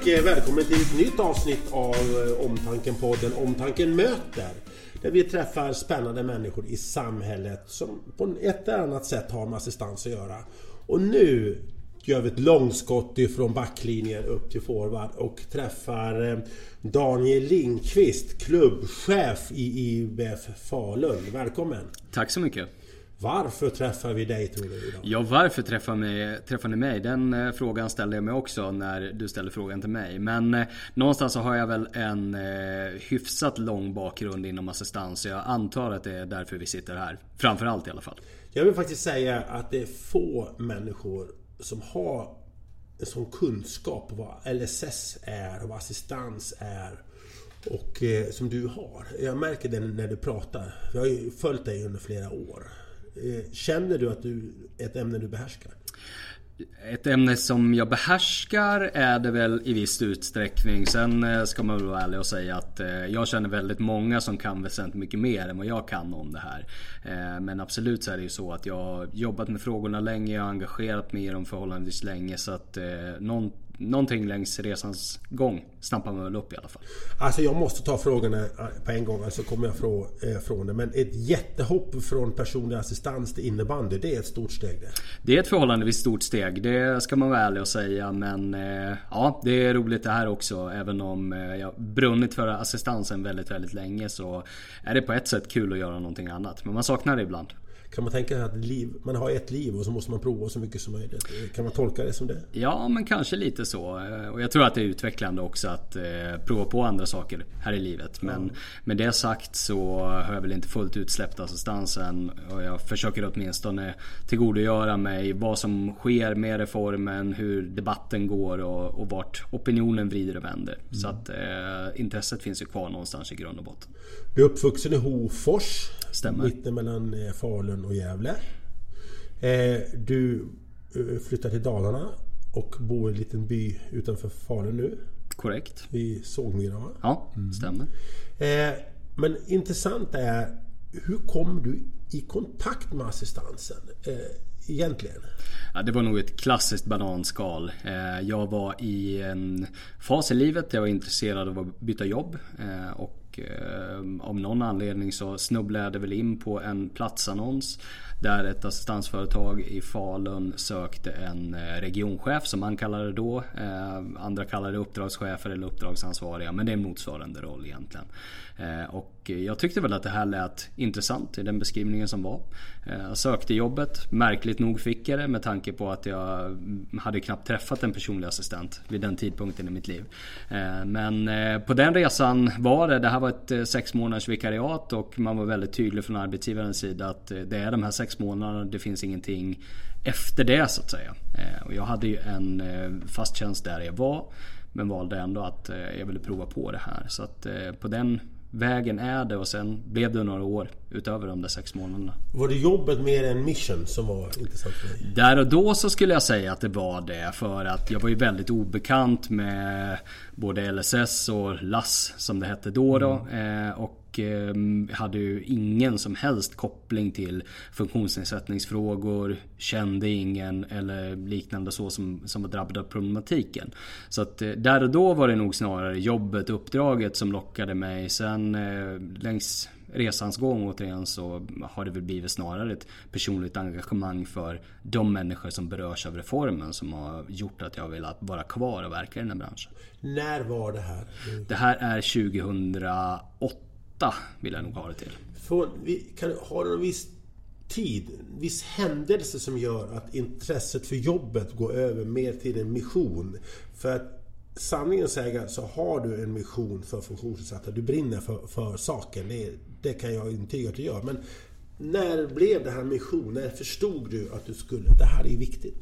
och eh, välkommen till ett nytt avsnitt av eh, Omtanken-podden Omtanken möter. Där vi träffar spännande människor i samhället som på ett eller annat sätt har med assistans att göra. Och nu gör vi ett långskott ifrån backlinjen upp till forward och träffar eh, Daniel Lindqvist, klubbchef i IBF Falun. Välkommen! Tack så mycket! Varför träffar vi dig tror du idag? Ja, varför träffar, mig, träffar ni mig? Den eh, frågan ställde jag mig också när du ställde frågan till mig. Men eh, någonstans så har jag väl en eh, hyfsat lång bakgrund inom assistans. Så jag antar att det är därför vi sitter här. Framförallt i alla fall. Jag vill faktiskt säga att det är få människor som har en sån kunskap på vad LSS är och vad assistans är. Och eh, som du har. Jag märker det när du pratar. Jag har ju följt dig under flera år. Eh, känner du att du är ett ämne du behärskar? Ett ämne som jag behärskar är det väl i viss utsträckning. Sen eh, ska man väl vara ärlig och säga att eh, jag känner väldigt många som kan väsentligt mycket mer än vad jag kan om det här. Men absolut så är det ju så att jag har jobbat med frågorna länge, jag har engagerat mig i dem förhållandevis länge. Så att någon, någonting längs resans gång snappar man väl upp i alla fall. Alltså jag måste ta frågorna på en gång, så alltså kommer jag från, eh, från det. Men ett jättehopp från personlig assistans till innebandy, det är ett stort steg det. Det är ett förhållandevis stort steg, det ska man vara ärlig och säga. Men eh, ja, det är roligt det här också. Även om eh, jag brunnit för assistansen väldigt, väldigt länge så är det på ett sätt kul att göra någonting annat. Men man saknar det ibland. Kan man tänka sig att liv, man har ett liv och så måste man prova så mycket som möjligt? Kan man tolka det som det? Ja, men kanske lite så. Och jag tror att det är utvecklande också att eh, prova på andra saker här i livet. Men ja. med det sagt så har jag väl inte fullt ut släppt assistansen. Och jag försöker åtminstone tillgodogöra mig vad som sker med reformen, hur debatten går och, och vart opinionen vrider och vänder. Mm. Så att eh, intresset finns ju kvar någonstans i grund och botten. Du är uppvuxen i Hofors. Stämmer. Mitten mellan eh, Falun och Gävle. Eh, du eh, flyttar till Dalarna och bor i en liten by utanför Falun nu. Korrekt. Vid Sågmyra va? Ja, mm. stämmer. Men intressant är hur kom du i kontakt med assistansen? Egentligen? Ja, det var nog ett klassiskt bananskal. Jag var i en fas i livet där jag var intresserad av att byta jobb. Och och eh, av någon anledning så snubblade jag väl in på en platsannons där ett assistansföretag i Falun sökte en eh, regionchef som man kallade det då. Eh, andra kallade det uppdragschefer eller uppdragsansvariga men det är en motsvarande roll egentligen. Eh, och jag tyckte väl att det här lät intressant i den beskrivningen som var. Eh, jag sökte jobbet. Märkligt nog fick jag det med tanke på att jag hade knappt träffat en personlig assistent vid den tidpunkten i mitt liv. Eh, men eh, på den resan var det, det här var ett sex månaders vikariat och man var väldigt tydlig från arbetsgivarens sida att det är de här sex månaderna. Det finns ingenting efter det så att säga. Och jag hade ju en fast tjänst där jag var. Men valde ändå att jag ville prova på det här. Så att på den vägen är det och sen blev det några år utöver de där sex månaderna. Var det jobbet mer än mission som var intressant för dig? Där och då så skulle jag säga att det var det för att jag var ju väldigt obekant med både LSS och LAS som det hette då. då mm. Eh, och och eh, hade ju ingen som helst koppling till funktionsnedsättningsfrågor. Kände ingen eller liknande så som, som var drabbad av problematiken. Så att eh, där och då var det nog snarare jobbet, uppdraget som lockade mig. Sen eh, längs resans gång återigen så har det väl blivit snarare ett personligt engagemang för de människor som berörs av reformen som har gjort att jag velat vara kvar och verka i den här branschen. När var det här? Det här är 2008 8 vill jag nog ha det till. Får, kan, har du en viss tid, en viss händelse som gör att intresset för jobbet går över mer till en mission? För att sanningen säga så har du en mission för funktionsnedsatta. Du brinner för, för saken. Det, det kan jag intyga att du gör. Men när blev det här mission? När förstod du att du skulle, det här är viktigt?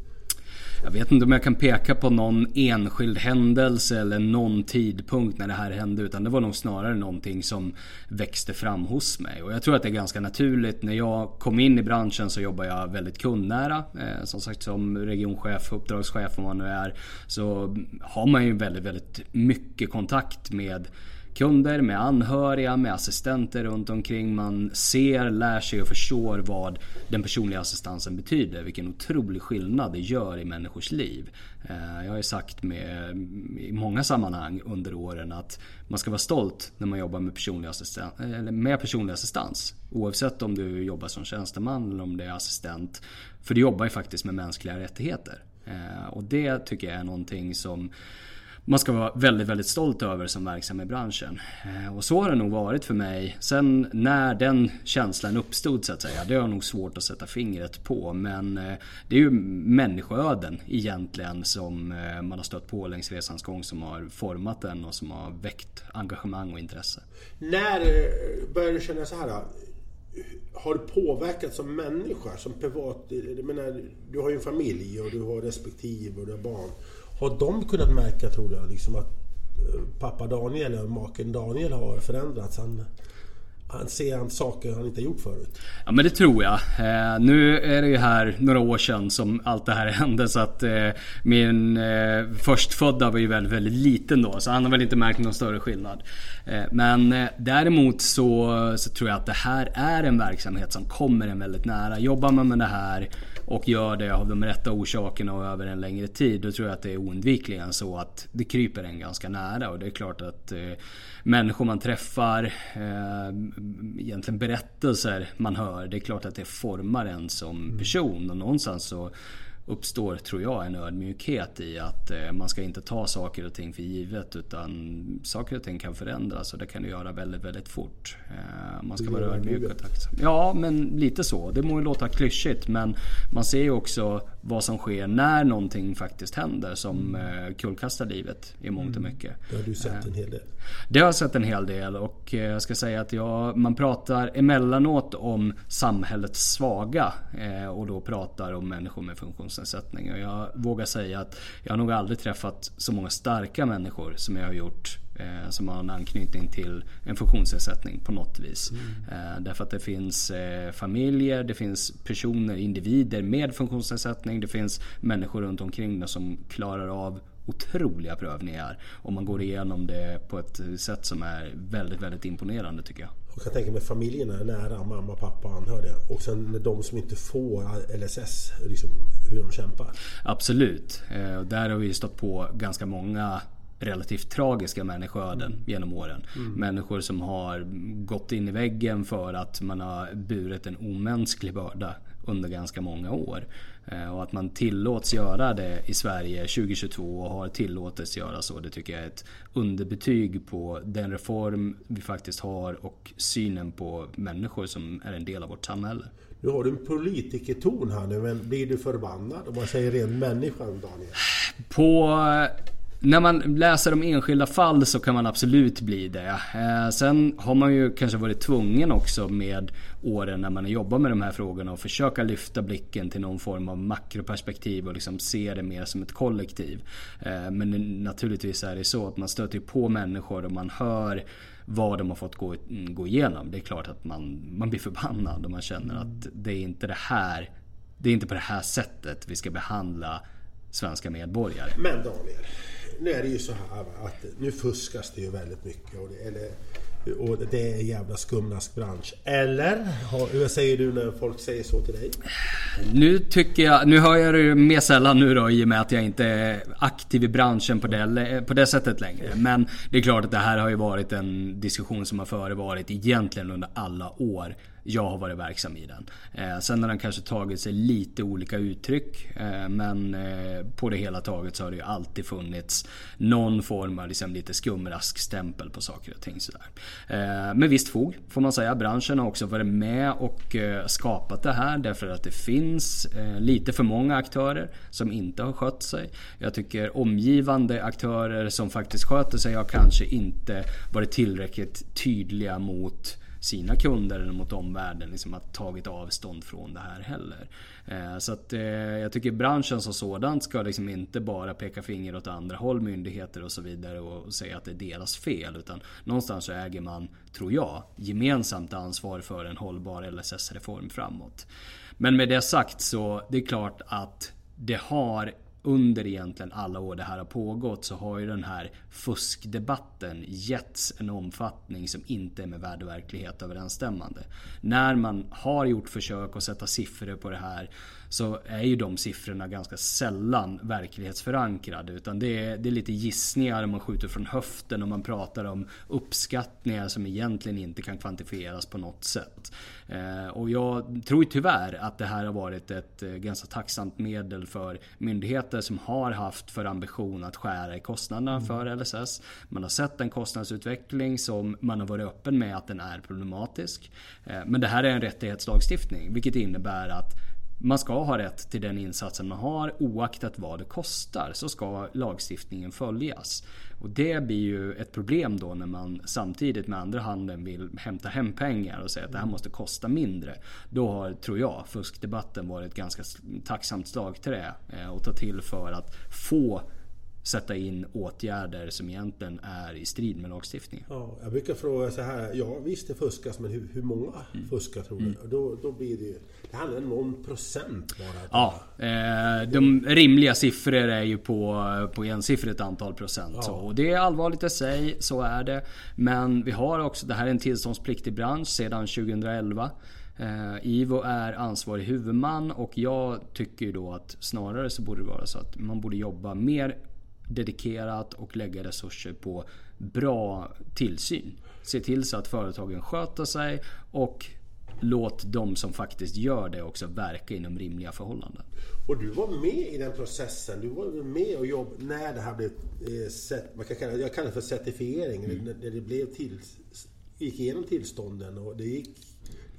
Jag vet inte om jag kan peka på någon enskild händelse eller någon tidpunkt när det här hände. Utan det var nog snarare någonting som växte fram hos mig. Och jag tror att det är ganska naturligt. När jag kom in i branschen så jobbar jag väldigt kundnära. Eh, som sagt som regionchef, uppdragschef om man nu är. Så har man ju väldigt, väldigt mycket kontakt med kunder, med anhöriga, med assistenter runt omkring. Man ser, lär sig och förstår vad den personliga assistansen betyder. Vilken otrolig skillnad det gör i människors liv. Eh, jag har ju sagt med, i många sammanhang under åren att man ska vara stolt när man jobbar med personlig, assistans, med personlig assistans. Oavsett om du jobbar som tjänsteman eller om du är assistent. För du jobbar ju faktiskt med mänskliga rättigheter. Eh, och det tycker jag är någonting som man ska vara väldigt, väldigt stolt över som verksam i branschen. Eh, och så har det nog varit för mig. Sen när den känslan uppstod så att säga, det har jag nog svårt att sätta fingret på. Men eh, det är ju människoöden egentligen som eh, man har stött på längs resans gång som har format den och som har väckt engagemang och intresse. När började du känna så här? har du påverkats som människa, som privat? Jag menar, du har ju en familj och du har respektive och du har barn. Har de kunnat märka, tror du, liksom att eh, pappa Daniel eller maken Daniel har förändrats? Han, han ser han saker han inte gjort förut. Ja men det tror jag. Eh, nu är det ju här några år sedan som allt det här hände så att eh, min eh, förstfödda var ju väldigt, väldigt liten då så han har väl inte märkt någon större skillnad. Eh, men eh, däremot så, så tror jag att det här är en verksamhet som kommer en väldigt nära. Jobbar man med det här och gör det av de rätta orsakerna och över en längre tid. Då tror jag att det är oundvikligen så att det kryper en ganska nära. Och det är klart att eh, människor man träffar, eh, egentligen berättelser man hör. Det är klart att det formar en som person. Och någonstans så uppstår, tror jag, en ödmjukhet i att eh, man ska inte ta saker och ting för givet utan saker och ting kan förändras och det kan du göra väldigt, väldigt fort. Eh, man ska vara ödmjuk och tacksam. Ja, men lite så. Det må ju låta klyschigt men man ser ju också vad som sker när någonting faktiskt händer som mm. kullkastar livet i mångt och mm. mycket. Det har du sett en hel del. Det har jag sett en hel del och jag ska säga att jag, man pratar emellanåt om samhällets svaga och då pratar om människor med funktionsnedsättning. Och jag vågar säga att jag har nog aldrig träffat så många starka människor som jag har gjort eh, som har en anknytning till en funktionsnedsättning på något vis. Mm. Eh, därför att det finns eh, familjer, det finns personer, individer med funktionsnedsättning. Det finns människor runt omkring som klarar av otroliga prövningar. Och man går igenom det på ett sätt som är väldigt, väldigt imponerande tycker jag. Och jag tänker mig familjerna är nära, mamma, pappa, anhöriga. Och sen de som inte får LSS, liksom, hur de kämpar. Absolut. Eh, där har vi stått på ganska många relativt tragiska människoöden mm. genom åren. Mm. Människor som har gått in i väggen för att man har burit en omänsklig börda under ganska många år. Eh, och att man tillåts göra det i Sverige 2022 och har tillåtits göra så. Det tycker jag är ett underbetyg på den reform vi faktiskt har och synen på människor som är en del av vårt samhälle. Nu har du en politikerton här nu, men blir du förbannad om man säger ren människa, Daniel? På när man läser om enskilda fall så kan man absolut bli det. Eh, sen har man ju kanske varit tvungen också med åren när man jobbar med de här frågorna och försöka lyfta blicken till någon form av makroperspektiv och liksom se det mer som ett kollektiv. Eh, men naturligtvis är det så att man stöter på människor och man hör vad de har fått gå, gå igenom. Det är klart att man, man blir förbannad och man känner att det är inte det här det är inte på det här sättet vi ska behandla svenska medborgare. Men Daniel, nu är det ju så här att nu fuskas det ju väldigt mycket. Och det, eller, och det är en jävla skumraskbransch. Eller? Hur säger du när folk säger så till dig? Nu tycker jag, nu hör jag det mer sällan nu då i och med att jag inte är aktiv i branschen på det, på det sättet längre. Men det är klart att det här har ju varit en diskussion som har förevarit egentligen under alla år jag har varit verksam i den. Eh, sen har den kanske tagit sig lite olika uttryck. Eh, men eh, på det hela taget så har det ju alltid funnits någon form av liksom lite skumraskstämpel på saker och ting sådär. Eh, med visst fog får man säga. Branschen har också varit med och eh, skapat det här därför att det finns eh, lite för många aktörer som inte har skött sig. Jag tycker omgivande aktörer som faktiskt sköter sig har kanske inte varit tillräckligt tydliga mot sina kunder eller mot omvärlden liksom har tagit avstånd från det här heller. Eh, så att eh, jag tycker branschen som sådant ska liksom inte bara peka finger åt andra håll, myndigheter och så vidare och säga att det är deras fel. Utan någonstans så äger man, tror jag, gemensamt ansvar för en hållbar LSS-reform framåt. Men med det sagt så det är klart att det har under egentligen alla år det här har pågått så har ju den här fuskdebatten getts en omfattning som inte är med värld och verklighet överensstämmande. När man har gjort försök att sätta siffror på det här så är ju de siffrorna ganska sällan verklighetsförankrade. Utan det är, det är lite gissningar man skjuter från höften och man pratar om uppskattningar som egentligen inte kan kvantifieras på något sätt. Eh, och jag tror tyvärr att det här har varit ett eh, ganska tacksamt medel för myndigheter som har haft för ambition att skära i kostnaderna mm. för LSS. Man har sett en kostnadsutveckling som man har varit öppen med att den är problematisk. Eh, men det här är en rättighetslagstiftning vilket innebär att man ska ha rätt till den insatsen man har oaktat vad det kostar så ska lagstiftningen följas. Och det blir ju ett problem då när man samtidigt med andra handen vill hämta hem pengar och säga att det här måste kosta mindre. Då har, tror jag, fuskdebatten varit ett ganska tacksamt slagträ eh, att ta till för att få sätta in åtgärder som egentligen är i strid med lagstiftningen. Ja, jag brukar fråga så här, ja visst det fuskas men hur, hur många mm. fuskar tror du? Mm. Då, då blir det det handlar om någon procent bara. Ja, eh, de rimliga siffror är ju på, på ensiffrigt antal procent. Ja. Så, och det är allvarligt i sig, så är det. Men vi har också, det här är en tillståndspliktig bransch sedan 2011. Eh, IVO är ansvarig huvudman och jag tycker ju då att snarare så borde det vara så att man borde jobba mer dedikerat och lägga resurser på bra tillsyn. Se till så att företagen sköter sig och låt de som faktiskt gör det också verka inom rimliga förhållanden. Och du var med i den processen. Du var med och jobbade när det här blev, eh, man kan kalla, jag kallar det för certifiering. Mm. När det blev till, gick igenom tillstånden och det gick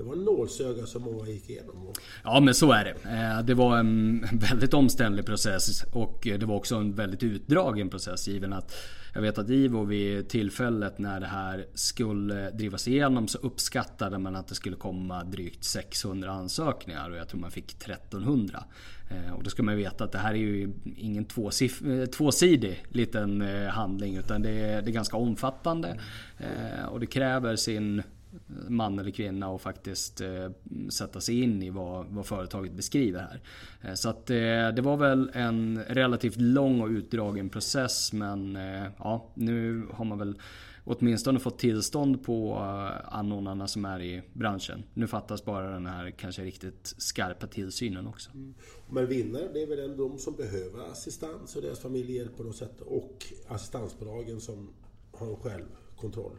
det var en nålsöga som många gick igenom. Ja men så är det. Eh, det var en väldigt omständlig process och det var också en väldigt utdragen process given att jag vet att Ivo vid tillfället när det här skulle drivas igenom så uppskattade man att det skulle komma drygt 600 ansökningar och jag tror man fick 1300. Eh, och då ska man veta att det här är ju ingen eh, tvåsidig liten handling utan det är, det är ganska omfattande. Och det kräver sin man eller kvinna och faktiskt eh, sätta sig in i vad, vad företaget beskriver här. Eh, så att eh, det var väl en relativt lång och utdragen process men eh, ja, nu har man väl åtminstone fått tillstånd på eh, anordnarna som är i branschen. Nu fattas bara den här kanske riktigt skarpa tillsynen också. Mm. Men vinnare det är väl de som behöver assistans och deras familjer på något sätt och assistansbolagen som har självkontroll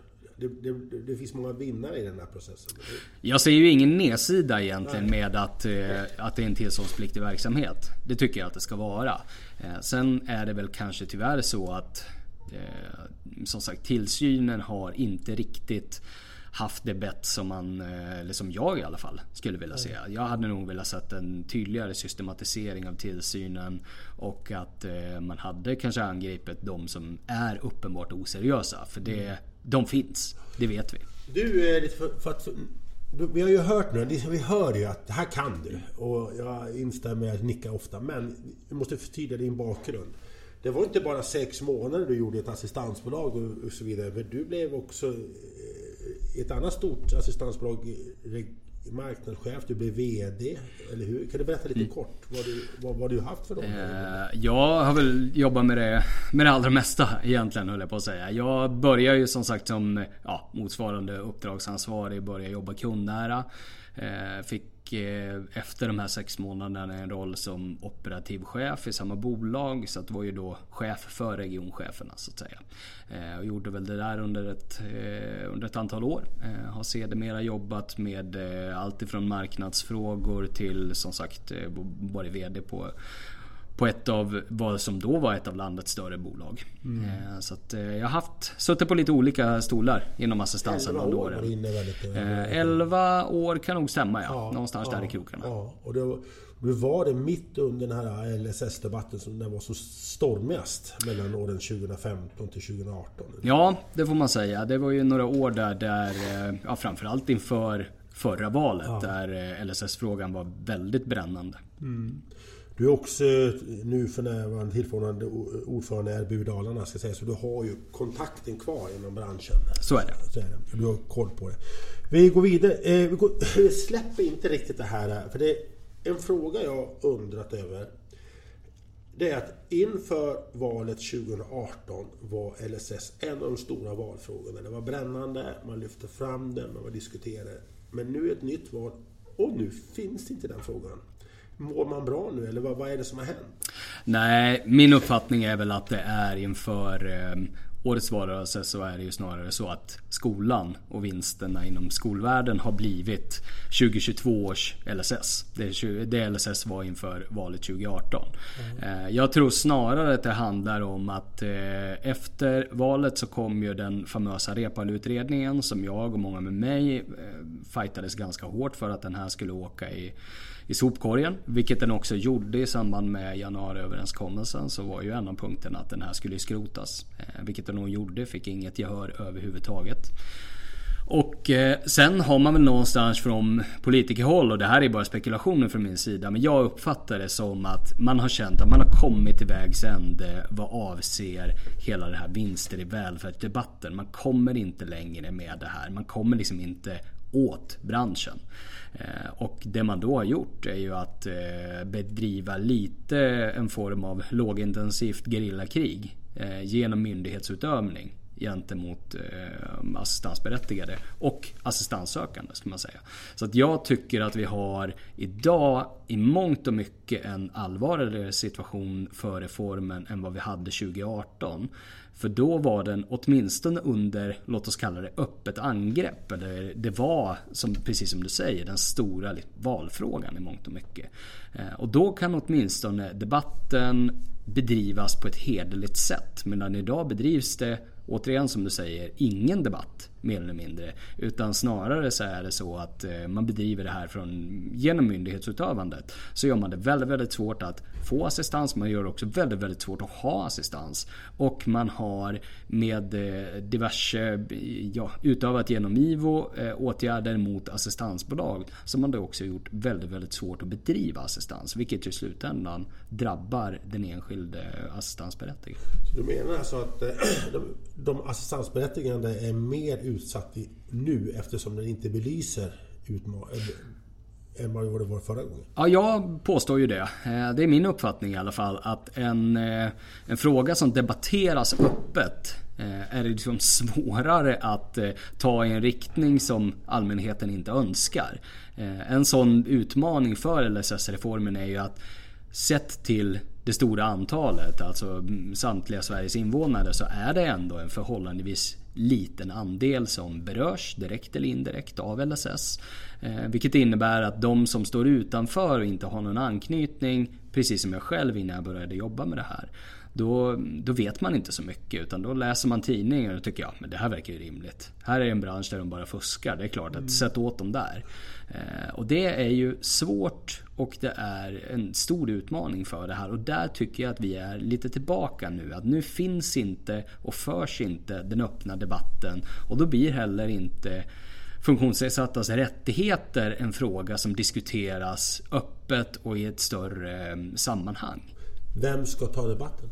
det, det, det, finns många vinnare i den här processen. Jag ser ju ingen nedsida egentligen Nej. med att, eh, att det är en tillståndspliktig verksamhet. Det tycker jag att det ska vara. Eh, sen är det väl kanske tyvärr så att eh, som sagt tillsynen har inte riktigt haft det bett som man, eller som jag i alla fall, skulle vilja se. Jag hade nog velat sett en tydligare systematisering av tillsynen och att man hade kanske angripit de som är uppenbart oseriösa. För det, mm. De finns, det vet vi. Du, eh, för, för att, vi har ju hört nu, vi hör ju att det här kan du. Och jag instämmer, jag nickar ofta. Men vi måste förtydliga din bakgrund. Det var inte bara sex månader du gjorde ett assistansbolag och så vidare. Men du blev också i ett annat stort assistansbolag marknadschef, du blev VD, eller hur? Kan du berätta lite mm. kort vad du, vad, vad du haft för dem? Eh, jag har väl jobbat med det, med det allra mesta egentligen höll jag på att säga. Jag började ju som sagt som ja, motsvarande uppdragsansvarig, började jobba kundnära. Eh, fick eh, efter de här sex månaderna en roll som operativ chef i samma bolag. Så att det var ju då chef för regioncheferna så att säga. Eh, och gjorde väl det där under ett, under ett antal år. Har sedermera jobbat med allt ifrån marknadsfrågor till som sagt varit VD på på ett av vad som då var ett av landets större bolag. Mm. Eh, så att eh, jag har haft, suttit på lite olika stolar inom assistansen under åren. 11 eh, år kan nog stämma ja. ja Någonstans ja, där i krokarna. Ja. Och då, då var det mitt under den här LSS-debatten som den var så stormigast mellan åren 2015 till 2018. Ja, det får man säga. Det var ju några år där, där ja, framförallt inför förra valet ja. där LSS-frågan var väldigt brännande. Mm. Du är också nu för närvarande tillförordnad ordförande i RBU Dalarna ska säga, så du har ju kontakten kvar inom branschen. Så är det. Så är det. Du har koll på det. Vi går vidare. Eh, vi, går, vi släpper inte riktigt det här. För det är en fråga jag undrat över. Det är att inför valet 2018 var LSS en av de stora valfrågorna. Det var brännande, man lyfte fram det, man diskuterade. Men nu är ett nytt val och nu finns inte den frågan. Mår man bra nu eller vad, vad är det som har hänt? Nej, min uppfattning är väl att det är inför eh, årets valrörelse så är det ju snarare så att skolan och vinsterna inom skolvärlden har blivit 2022 års LSS. Det, LSS var inför valet 2018. Mm. Jag tror snarare att det handlar om att eh, efter valet så kom ju den famösa Reepalu-utredningen som jag och många med mig eh, fightades ganska hårt för att den här skulle åka i i sopkorgen. Vilket den också gjorde i samband med januariöverenskommelsen. Så var ju en av punkterna att den här skulle skrotas. Eh, vilket den nog gjorde. Fick inget gehör överhuvudtaget. Och eh, sen har man väl någonstans från politikerhåll och det här är bara spekulationer från min sida. Men jag uppfattar det som att man har känt att man har kommit till vägs ände vad avser hela det här vinster i välfärdsdebatten. Man kommer inte längre med det här. Man kommer liksom inte åt branschen. Eh, och det man då har gjort är ju att eh, bedriva lite en form av lågintensivt gerillakrig eh, genom myndighetsutövning gentemot assistansberättigade och assistanssökande ska man säga. Så att jag tycker att vi har idag i mångt och mycket en allvarligare situation för reformen än vad vi hade 2018. För då var den åtminstone under, låt oss kalla det öppet angrepp. Eller det var, som, precis som du säger, den stora valfrågan i mångt och mycket. Eh, och då kan åtminstone debatten bedrivas på ett hederligt sätt. Medan idag bedrivs det återigen som du säger, ingen debatt mer eller mindre. Utan snarare så är det så att eh, man bedriver det här från, genom myndighetsutövandet. Så gör man det väldigt, väldigt svårt att få assistans. Man gör det också väldigt, väldigt svårt att ha assistans. Och man har med eh, diverse, ja, utövat genom IVO eh, åtgärder mot assistansbolag. Som man då också gjort väldigt, väldigt svårt att bedriva assistans. Vilket i slutändan drabbar den enskilde eh, assistansberättigade. Så du menar alltså att de, de assistansberättigade är mer utsatt i nu eftersom den inte belyser utmaningen eh, än eh, vad det var förra gången? Ja, jag påstår ju det. Eh, det är min uppfattning i alla fall att en, en fråga som debatteras öppet är det liksom svårare att ta i en riktning som allmänheten inte önskar. En sån utmaning för LSS-reformen är ju att sett till det stora antalet, alltså mm, samtliga Sveriges invånare, så är det ändå en förhållandevis liten andel som berörs direkt eller indirekt av LSS. Eh, vilket innebär att de som står utanför och inte har någon anknytning, precis som jag själv innan jag började jobba med det här. Då, då vet man inte så mycket utan då läser man tidningar och tycker ja men det här verkar ju rimligt. Här är en bransch där de bara fuskar. Det är klart att mm. sätt åt dem där. Eh, och det är ju svårt och det är en stor utmaning för det här. Och där tycker jag att vi är lite tillbaka nu. Att nu finns inte och förs inte den öppna debatten. Och då blir heller inte funktionsnedsattas rättigheter en fråga som diskuteras öppet och i ett större eh, sammanhang. Vem ska ta debatten?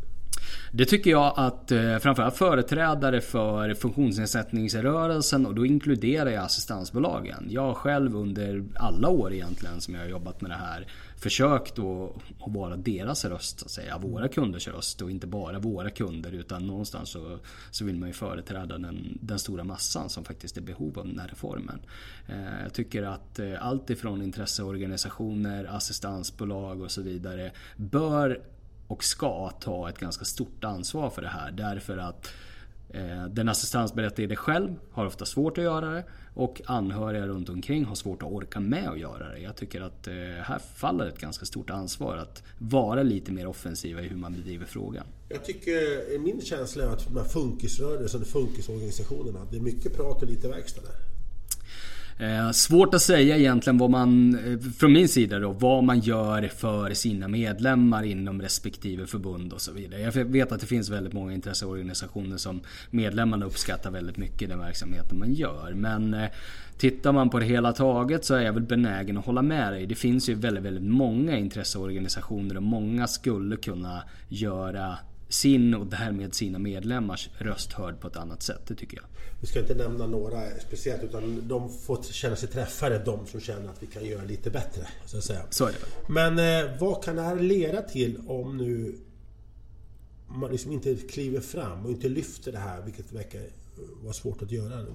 Det tycker jag att eh, framförallt företrädare för funktionsnedsättningsrörelsen och då inkluderar jag assistansbolagen. Jag har själv under alla år egentligen som jag har jobbat med det här försökt att, att vara deras röst, så att säga. Våra kunders röst och inte bara våra kunder utan någonstans så, så vill man ju företräda den, den stora massan som faktiskt är behov av den här reformen. Eh, jag tycker att eh, allt ifrån intresseorganisationer, assistansbolag och så vidare bör och ska ta ett ganska stort ansvar för det här. Därför att eh, den assistansberättigade själv har ofta svårt att göra det och anhöriga runt omkring har svårt att orka med att göra det. Jag tycker att eh, här faller ett ganska stort ansvar att vara lite mer offensiva i hur man bedriver frågan. Jag tycker, min känsla är att de här funkisrörelsen, funkisorganisationerna, det är mycket prat och lite verkstad där. Eh, svårt att säga egentligen vad man, eh, från min sida då, vad man gör för sina medlemmar inom respektive förbund och så vidare. Jag vet att det finns väldigt många intresseorganisationer som medlemmarna uppskattar väldigt mycket den verksamheten man gör. Men eh, Tittar man på det hela taget så är jag väl benägen att hålla med dig. Det finns ju väldigt, väldigt många intresseorganisationer och många skulle kunna göra sin och därmed sina medlemmars röst hörd på ett annat sätt. Det tycker jag. Vi ska inte nämna några speciellt utan de får känna sig träffade, de som känner att vi kan göra lite bättre. Så, att säga. så är det. Men eh, vad kan det här leda till om nu man liksom inte kliver fram och inte lyfter det här, vilket verkar vara svårt att göra.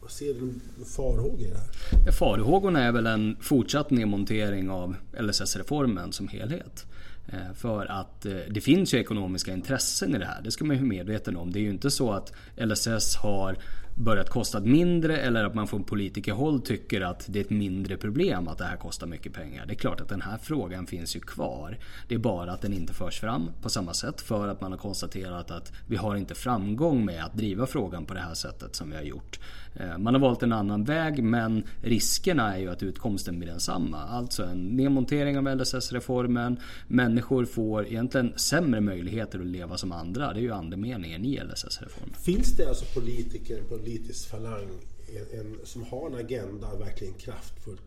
Vad ser du farhågor i det här? Farhågorna är väl en fortsatt nedmontering av LSS-reformen som helhet. Eh, för att eh, det finns ju ekonomiska intressen i det här. Det ska man ju vara medveten om. Det är ju inte så att LSS har börjat kosta mindre eller att man från politikerhåll tycker att det är ett mindre problem att det här kostar mycket pengar. Det är klart att den här frågan finns ju kvar. Det är bara att den inte förs fram på samma sätt för att man har konstaterat att vi har inte framgång med att driva frågan på det här sättet som vi har gjort. Eh, man har valt en annan väg men riskerna är ju att utkomsten blir densamma. Alltså en nedmontering av LSS-reformen. Människor får egentligen sämre möjligheter att leva som andra. Det är ju andemeningen i LSS-reformen. Finns det alltså politiker, politisk falang en, en, som har en agenda verkligen kraftfullt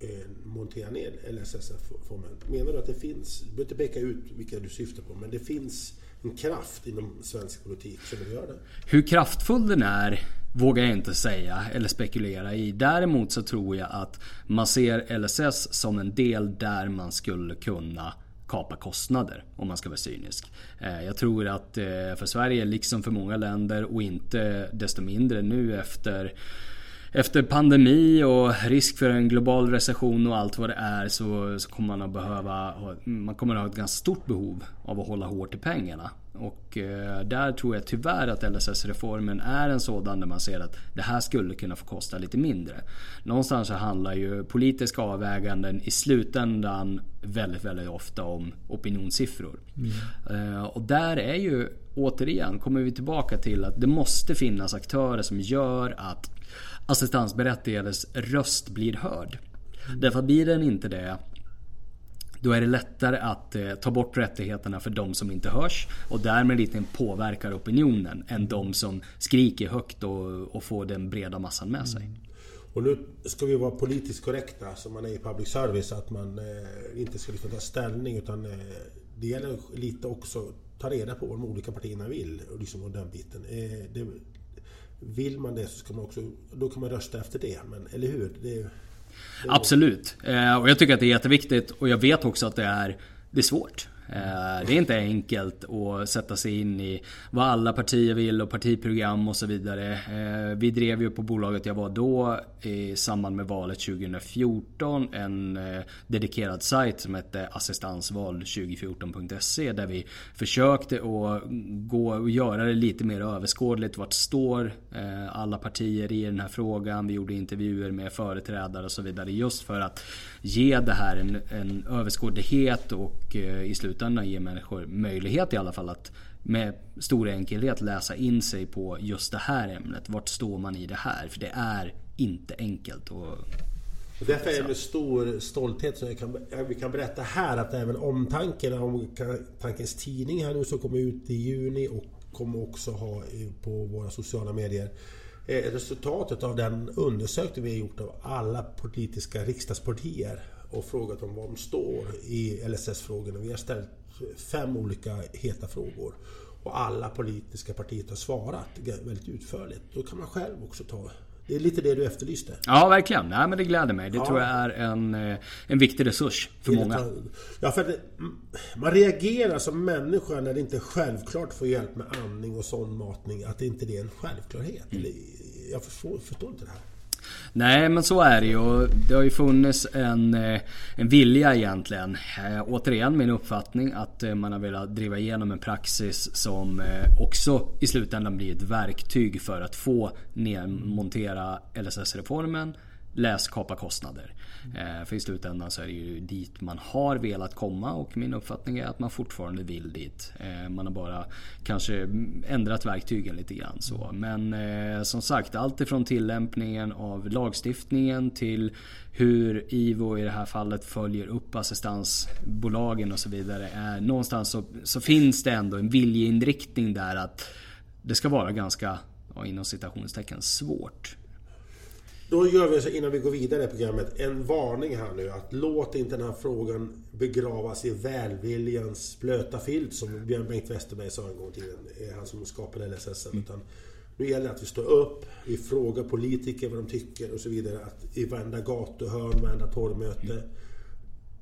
eh, montera ner LSS-reformen? Menar du att det finns, du behöver inte peka ut vilka du syftar på, men det finns en kraft inom svensk politik som vill gör det? Hur kraftfull den är vågar jag inte säga eller spekulera i. Däremot så tror jag att man ser LSS som en del där man skulle kunna kapa kostnader om man ska vara cynisk. Eh, jag tror att eh, för Sverige liksom för många länder och inte desto mindre nu efter efter pandemi och risk för en global recession och allt vad det är så, så kommer man att behöva Man kommer att ha ett ganska stort behov av att hålla hårt i pengarna. Och eh, där tror jag tyvärr att LSS-reformen är en sådan där man ser att det här skulle kunna få kosta lite mindre. Någonstans så handlar ju politiska avväganden i slutändan väldigt, väldigt ofta om opinionssiffror. Mm. Eh, och där är ju återigen kommer vi tillbaka till att det måste finnas aktörer som gör att assistansberättigades röst blir hörd. Mm. Därför blir den inte det då är det lättare att eh, ta bort rättigheterna för de som inte hörs och därmed lite påverkar opinionen än de som skriker högt och, och får den breda massan med sig. Mm. Och nu ska vi vara politiskt korrekta som man är i public service att man eh, inte ska liksom ta ställning utan eh, det gäller lite också att ta reda på vad de olika partierna vill och liksom och den biten. Eh, det, vill man det så ska man också, då kan man rösta efter det. Men eller hur? Det, Absolut. Eh, och jag tycker att det är jätteviktigt och jag vet också att det är, det är svårt. Eh, det är inte enkelt att sätta sig in i vad alla partier vill och partiprogram och så vidare. Eh, vi drev ju på bolaget jag var då i samband med valet 2014 en eh, dedikerad sajt som hette assistansval2014.se där vi försökte att gå och göra det lite mer överskådligt. Vart står alla partier i den här frågan? Vi gjorde intervjuer med företrädare och så vidare just för att ge det här en, en överskådlighet och eh, i slutändan ge människor möjlighet i alla fall att med stor enkelhet läsa in sig på just det här ämnet. Vart står man i det här? För det är inte enkelt. Och, och därför är det med stor stolthet som kan, vi kan berätta här att även omtanken, Omtankens tidning här nu som kommer ut i juni och kommer också ha på våra sociala medier Eh, resultatet av den undersökning vi har gjort av alla politiska riksdagspartier och frågat om var de står i LSS-frågorna. Vi har ställt fem olika heta frågor. Och alla politiska partier har svarat väldigt utförligt. Då kan man själv också ta det är lite det du efterlyste. Ja, verkligen. Nej, men det gläder mig. Det ja. tror jag är en, eh, en viktig resurs för många. Ja, för det, man reagerar som människa när det inte är självklart får hjälp med andning och sondmatning. Att det inte är en självklarhet. Mm. Jag förstår, förstår inte det här. Nej men så är det ju. Det har ju funnits en, eh, en vilja egentligen. Eh, återigen min uppfattning att eh, man har velat driva igenom en praxis som också i slutändan blir ett verktyg för att få nedmontera LSS-reformen läs kapa kostnader. Eh, för i slutändan så är det ju dit man har velat komma och min uppfattning är att man fortfarande vill dit. Eh, man har bara kanske ändrat verktygen lite grann så. Men eh, som sagt allt ifrån tillämpningen av lagstiftningen till hur IVO i det här fallet följer upp assistansbolagen och så vidare. Är, någonstans så, så finns det ändå en viljeinriktning där att det ska vara ganska inom citationstecken svårt då gör vi så innan vi går vidare i programmet en varning här nu att låt inte den här frågan begravas i välviljans blöta filt som Björn Bengt Westerberg sa en gång i tiden. Han som skapade LSS. Mm. Utan nu gäller det att vi står upp, vi frågar politiker vad de tycker och så vidare. Att I varenda gatuhörn, varenda torgmöte. Mm.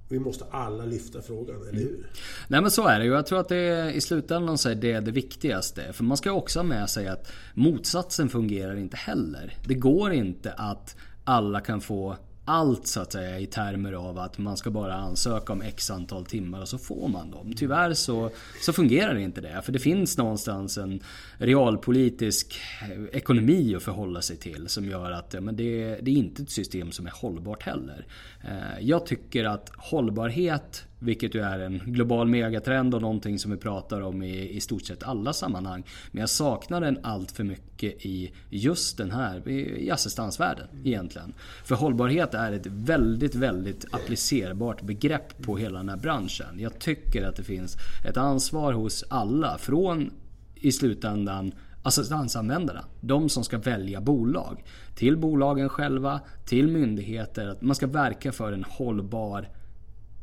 Vi måste alla lyfta frågan, eller hur? Nej men så är det ju. Jag tror att det är, i slutändan så är det det viktigaste. För man ska också ha med sig att motsatsen fungerar inte heller. Det går inte att alla kan få allt så att säga i termer av att man ska bara ansöka om x antal timmar och så får man dem. Tyvärr så, så fungerar inte det. För det finns någonstans en realpolitisk eh, ekonomi att förhålla sig till som gör att ja, men det, det är inte ett system som är hållbart heller. Eh, jag tycker att hållbarhet vilket ju är en global megatrend och någonting som vi pratar om i, i stort sett alla sammanhang. Men jag saknar den allt för mycket i just den här, i, i assistansvärlden egentligen. För hållbarhet är ett väldigt, väldigt applicerbart begrepp på hela den här branschen. Jag tycker att det finns ett ansvar hos alla från i slutändan assistansanvändarna. De som ska välja bolag. Till bolagen själva, till myndigheter. Man ska verka för en hållbar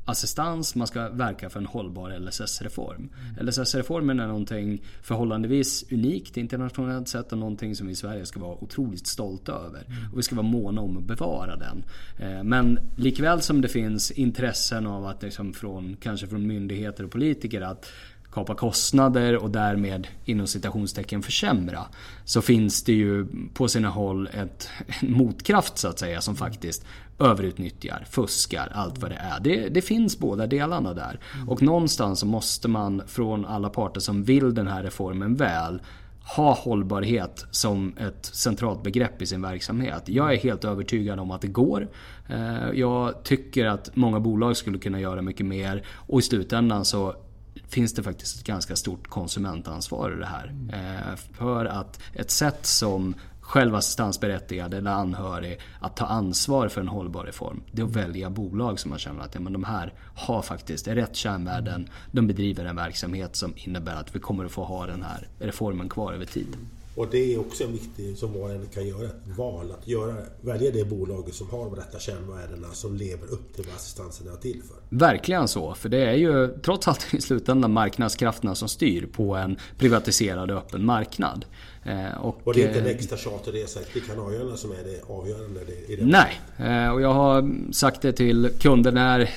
assistans, man ska verka för en hållbar LSS-reform. Mm. LSS-reformen är någonting förhållandevis unikt internationellt sett och någonting som vi i Sverige ska vara otroligt stolta över. Mm. Och vi ska vara måna om att bevara den. Eh, men likväl som det finns intressen av att liksom från, kanske från myndigheter och politiker att kapa kostnader och därmed inom citationstecken försämra. Så finns det ju på sina håll ett, en motkraft så att säga som faktiskt överutnyttjar, fuskar, allt vad det är. Det, det finns båda delarna där. Och någonstans så måste man från alla parter som vill den här reformen väl ha hållbarhet som ett centralt begrepp i sin verksamhet. Jag är helt övertygad om att det går. Eh, jag tycker att många bolag skulle kunna göra mycket mer och i slutändan så finns det faktiskt ett ganska stort konsumentansvar i det här. Eh, för att ett sätt som själv assistansberättigad eller anhörig att ta ansvar för en hållbar reform. Det är att välja bolag som man känner att ja, men de här har faktiskt rätt kärnvärden. De bedriver en verksamhet som innebär att vi kommer att få ha den här reformen kvar över tid. Och det är också en viktig, som var en kan göra, ett val. Att göra, välja det bolaget som har de rätta kärnvärdena som lever upp till vad assistansen är till för. Verkligen så. För det är ju trots allt i slutändan marknadskrafterna som styr på en privatiserad och öppen marknad. Eh, och, och, det är inte en eh, extra charterresa till Kanarieöarna som är det avgörande? I det nej, eh, och jag har sagt det till kunder när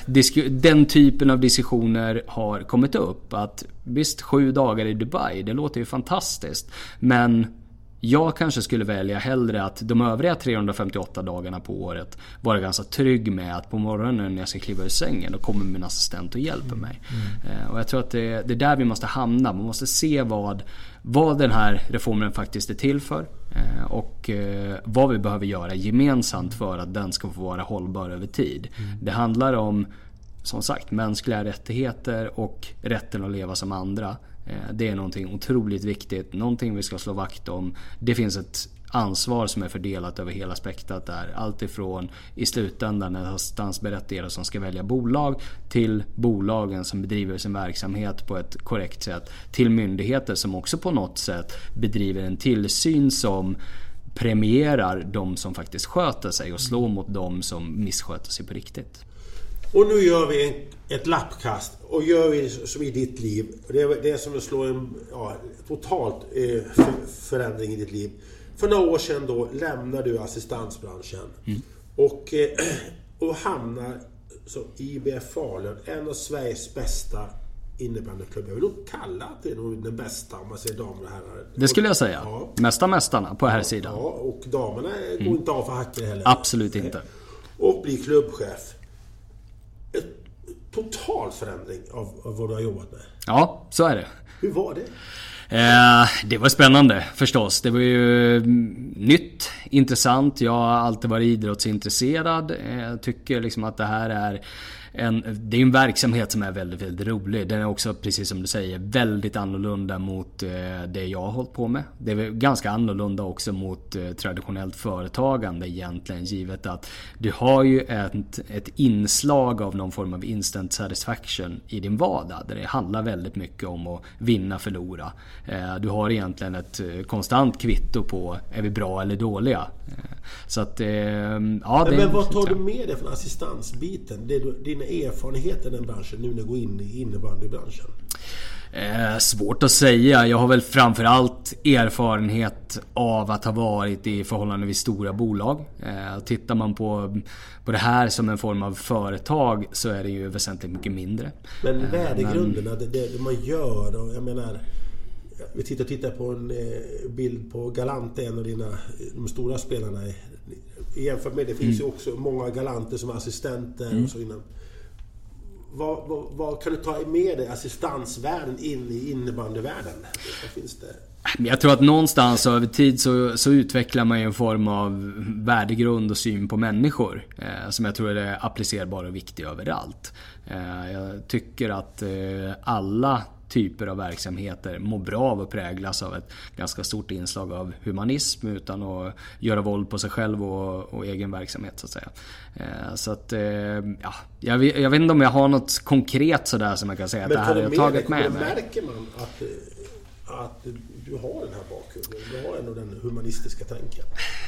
den typen av diskussioner har kommit upp. Att visst, sju dagar i Dubai, det låter ju fantastiskt. Men jag kanske skulle välja hellre att de övriga 358 dagarna på året vara ganska trygg med att på morgonen när jag ska kliva ur sängen då kommer min assistent och hjälper mig. Mm. Och jag tror att det, det är där vi måste hamna. Man måste se vad, vad den här reformen faktiskt är till för. Eh, och eh, vad vi behöver göra gemensamt för att den ska få vara hållbar över tid. Mm. Det handlar om som sagt mänskliga rättigheter och rätten att leva som andra. Eh, det är någonting otroligt viktigt, någonting vi ska slå vakt om. Det finns ett ansvar som är fördelat över hela spektrat där. Allt ifrån i slutändan en assistansberättigade som ska välja bolag till bolagen som bedriver sin verksamhet på ett korrekt sätt. Till myndigheter som också på något sätt bedriver en tillsyn som premierar de som faktiskt sköter sig och slår mot de som missköter sig på riktigt. Och nu gör vi en, ett lappkast och gör vi som i ditt liv. Det är, det är som att slå en ja, totalt eh, förändring i ditt liv. För några år sedan då lämnar du assistansbranschen. Mm. Och, eh, och hamnar som IBF Falun, en av Sveriges bästa innebandyklubbar. Jag vill nog kalla att det är nog den bästa om man säger damer och herrar. Det skulle jag säga. Ja. Mesta mästarna på här sidan. Ja, och damerna går mm. inte av för hacken heller. Absolut inte. Och blir klubbchef. Ett total förändring av, av vad du har jobbat med. Ja, så är det. Hur var det? Eh, det var spännande förstås. Det var ju mm, nytt, intressant. Jag har alltid varit idrottsintresserad. Eh, jag tycker liksom att det här är en, det är en verksamhet som är väldigt, väldigt rolig. Den är också, precis som du säger, väldigt annorlunda mot eh, det jag har hållit på med. Det är ganska annorlunda också mot eh, traditionellt företagande egentligen, givet att du har ju ett, ett inslag av någon form av instant satisfaction i din vardag. Där det handlar väldigt mycket om att vinna, förlora. Eh, du har egentligen ett konstant kvitto på, är vi bra eller dåliga? Så att, ja, det Men vad tar du med dig från assistansbiten? Det, dina erfarenheter i den branschen nu när du går in i innebandybranschen? Eh, svårt att säga. Jag har väl framförallt erfarenhet av att ha varit i förhållandevis stora bolag. Eh, tittar man på, på det här som en form av företag så är det ju väsentligt mycket mindre. Men eh, värdegrunderna, men... det, det man gör och jag menar vi tittar, tittar på en eh, bild på Galante, en av dina, de stora spelarna. Jämfört med det finns mm. ju också många Galanter som assistenter mm. och så innan. Vad, vad, vad, kan du ta med dig assistansvärlden in i innebandyvärlden? Vad finns det? Jag tror att någonstans över tid så, så, utvecklar man ju en form av värdegrund och syn på människor. Eh, som jag tror är applicerbar och viktig överallt. Eh, jag tycker att eh, alla typer av verksamheter mår bra av att präglas av ett ganska stort inslag av humanism utan att göra våld på sig själv och, och egen verksamhet så att säga. Eh, så att, eh, ja, jag, jag, vet inte om jag har något konkret sådär som jag kan säga att det här har jag tagit med mig. Märker man att, att du har den här bakgrunden? Du har ändå den humanistiska tanken?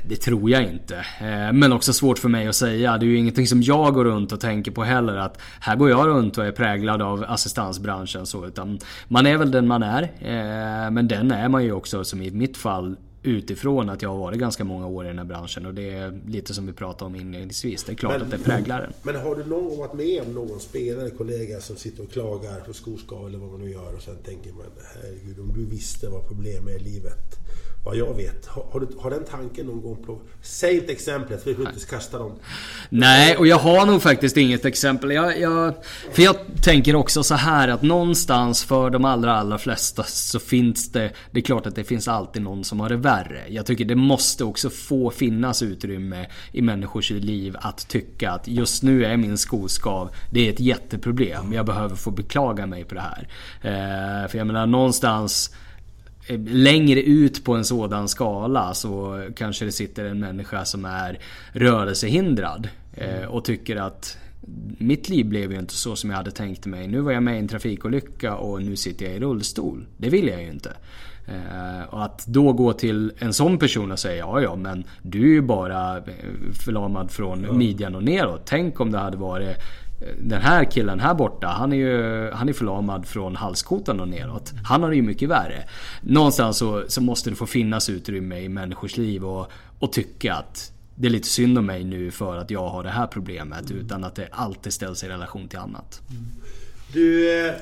Det tror jag inte. Eh, men också svårt för mig att säga. Det är ju ingenting som jag går runt och tänker på heller. Att här går jag runt och är präglad av assistansbranschen. Så, utan man är väl den man är. Eh, men den är man ju också, som i mitt fall, utifrån att jag har varit ganska många år i den här branschen och det är lite som vi pratade om inledningsvis. Det är klart men, att det präglar den. Men har du någon gång varit med om någon spelare, kollega som sitter och klagar på skoskav eller vad man nu gör och sen tänker man herregud om du visste vad problemet är i livet vad jag vet. Har, har, du, har den tanken någon gång på... Säg ett exempel, för vi får inte kasta dem. Nej, och jag har nog faktiskt inget exempel. Jag, jag, för jag tänker också så här att någonstans för de allra, allra flesta så finns det... Det är klart att det finns alltid någon som har det värre. Jag tycker det måste också få finnas utrymme i människors liv att tycka att just nu är min skoskav, det är ett jätteproblem. Jag behöver få beklaga mig på det här. Eh, för jag menar någonstans längre ut på en sådan skala så kanske det sitter en människa som är rörelsehindrad eh, och tycker att mitt liv blev ju inte så som jag hade tänkt mig. Nu var jag med i en trafikolycka och nu sitter jag i rullstol. Det vill jag ju inte. Eh, och att då gå till en sån person och säga ja ja men du är ju bara förlamad från midjan och neråt. Tänk om det hade varit den här killen här borta, han är ju han är förlamad från halskotan och neråt. Han har det ju mycket värre. Någonstans så, så måste det få finnas utrymme i människors liv och, och tycka att det är lite synd om mig nu för att jag har det här problemet. Mm. Utan att det alltid ställs i relation till annat. Mm. Du, eh,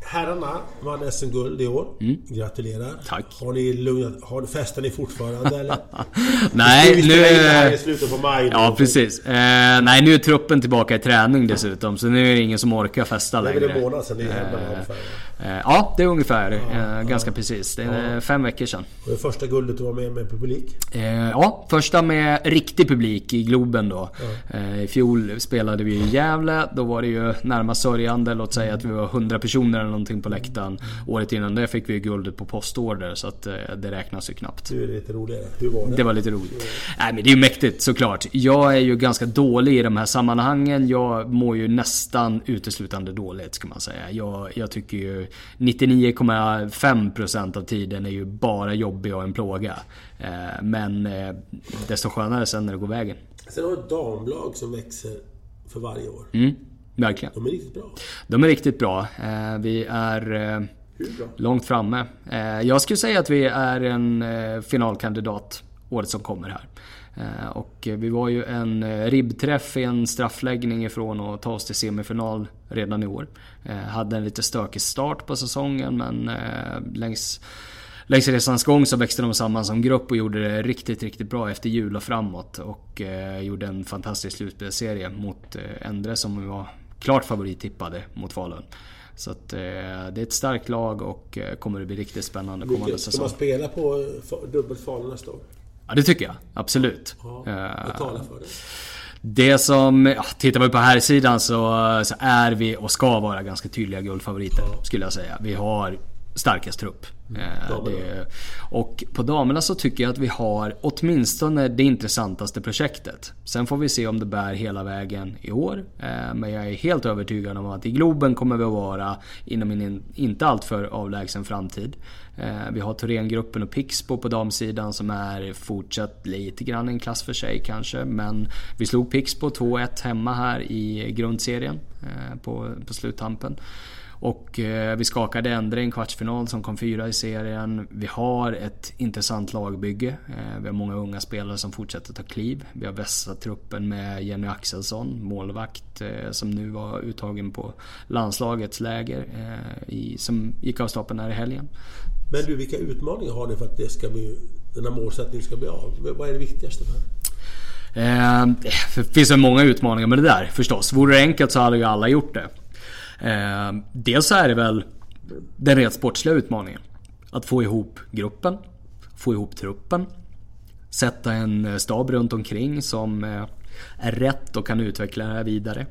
Herrarna vann SM-guld i år. Mm. Gratulerar. Tack. Har ni lugnat, har, festar ni fortfarande eller? nej, nu... är i slutet på maj. Ja, precis. Eh, nej, nu är truppen tillbaka i träning dessutom. Så nu är det ingen som orkar festa längre. Det är väl en månad sedan ni är hemma ungefär? Eh, ja, det är ungefär. Ja, eh, ganska ja. precis. Det är ja. fem veckor sedan. Och det första guldet du var med med publik? Eh, ja, första med riktig publik i Globen då. I fjol spelade vi i Gävle. Då var det ju närmast sörjande. Låt säga att vi var 100 personer eller någonting på läktaren. Året innan det fick vi guldet på postorder. Så att det räknas ju knappt. Det är lite roligare. Hur var det? Det var lite roligt. Nej men det är ju mäktigt såklart. Jag är ju ganska dålig i de här sammanhangen. Jag mår ju nästan uteslutande dåligt ska man säga. Jag, jag tycker ju 99,5% av tiden är ju bara jobbig och en plåga. Eh, men eh, desto skönare sen när det går vägen. Sen har du ett damlag som växer för varje år. Mm, verkligen. De är riktigt bra. De är riktigt bra. Eh, vi är långt framme. Jag skulle säga att vi är en finalkandidat året som kommer här. Eh, och vi var ju en eh, ribbträff i en straffläggning ifrån att ta oss till semifinal redan i år. Eh, hade en lite stökig start på säsongen men längs Längs resans gång så växte de samman som grupp och gjorde det riktigt, riktigt bra efter jul och framåt. Och gjorde en fantastisk slutspelsserie mot Endre som var klart favorittippade mot Falun. Så att, eh, det är ett starkt lag och kommer att bli riktigt spännande kommande säsong. Ska man spela på dubbelt Falun nästa år? Ja det tycker jag, absolut. Ja, vad talar för det? Det som, ja, tittar vi på här sidan så, så är vi och ska vara ganska tydliga guldfavoriter ja. skulle jag säga. Vi har starkast trupp. Mm. Eh, det, och på damerna så tycker jag att vi har åtminstone det intressantaste projektet. Sen får vi se om det bär hela vägen i år. Eh, men jag är helt övertygad om att i Globen kommer vi att vara inom en inte alltför avlägsen framtid. Eh, vi har Thorengruppen och Pixbo på damsidan som är fortsatt lite grann en klass för sig kanske. Men vi slog Pixbo 2-1 hemma här i grundserien på, på sluttampen. Och eh, vi skakade ändra i en kvartsfinal som kom fyra i serien. Vi har ett intressant lagbygge. Eh, vi har många unga spelare som fortsätter ta kliv. Vi har vässat truppen med Jenny Axelsson, målvakt, eh, som nu var uttagen på landslagets läger. Som gick av stapeln här i helgen. Men du, vilka utmaningar har ni för att det ska bli, den här målsättningen ska bli av? Vad är det viktigaste för det finns många utmaningar med det där förstås. Vore det enkelt så hade ju alla gjort det. Eh, dels så är det väl den rent sportsliga utmaningen. Att få ihop gruppen, få ihop truppen, sätta en eh, stab runt omkring som eh, är rätt och kan utveckla det här vidare.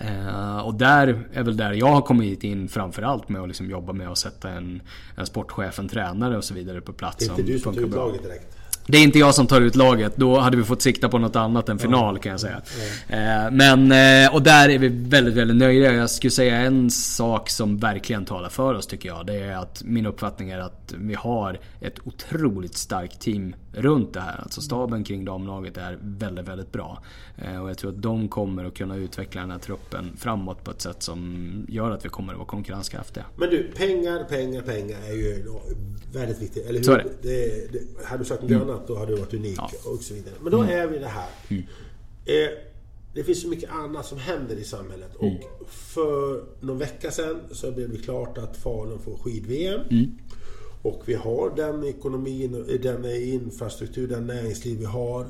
Eh, och där är väl där jag har kommit in framförallt med att liksom jobba med att sätta en, en sportchef, en tränare och så vidare på plats. Det är inte du som tar ut laget direkt? Det är inte jag som tar ut laget. Då hade vi fått sikta på något annat än final kan jag säga. Mm. Men, eh, och där är vi väldigt, väldigt nöjda. Jag skulle säga en sak som verkligen talar för oss tycker jag. Det är att min uppfattning är att vi har ett otroligt starkt team runt det här. Alltså staben kring damlaget är väldigt, väldigt bra. Eh, och jag tror att de kommer att kunna utveckla den här truppen framåt på ett sätt som gör att vi kommer att vara konkurrenskraftiga. Men du, pengar, pengar, pengar är ju väldigt viktigt. Eller hur? Så är det. det, det hade du sagt något mm. annat då hade du varit unik ja. och så vidare. Men då mm. är vi det här. Mm. Eh, det finns så mycket annat som händer i samhället. Och mm. för någon vecka sedan så blev det klart att Falun får skid-VM. Och vi har den ekonomin, den infrastruktur, den näringsliv vi har.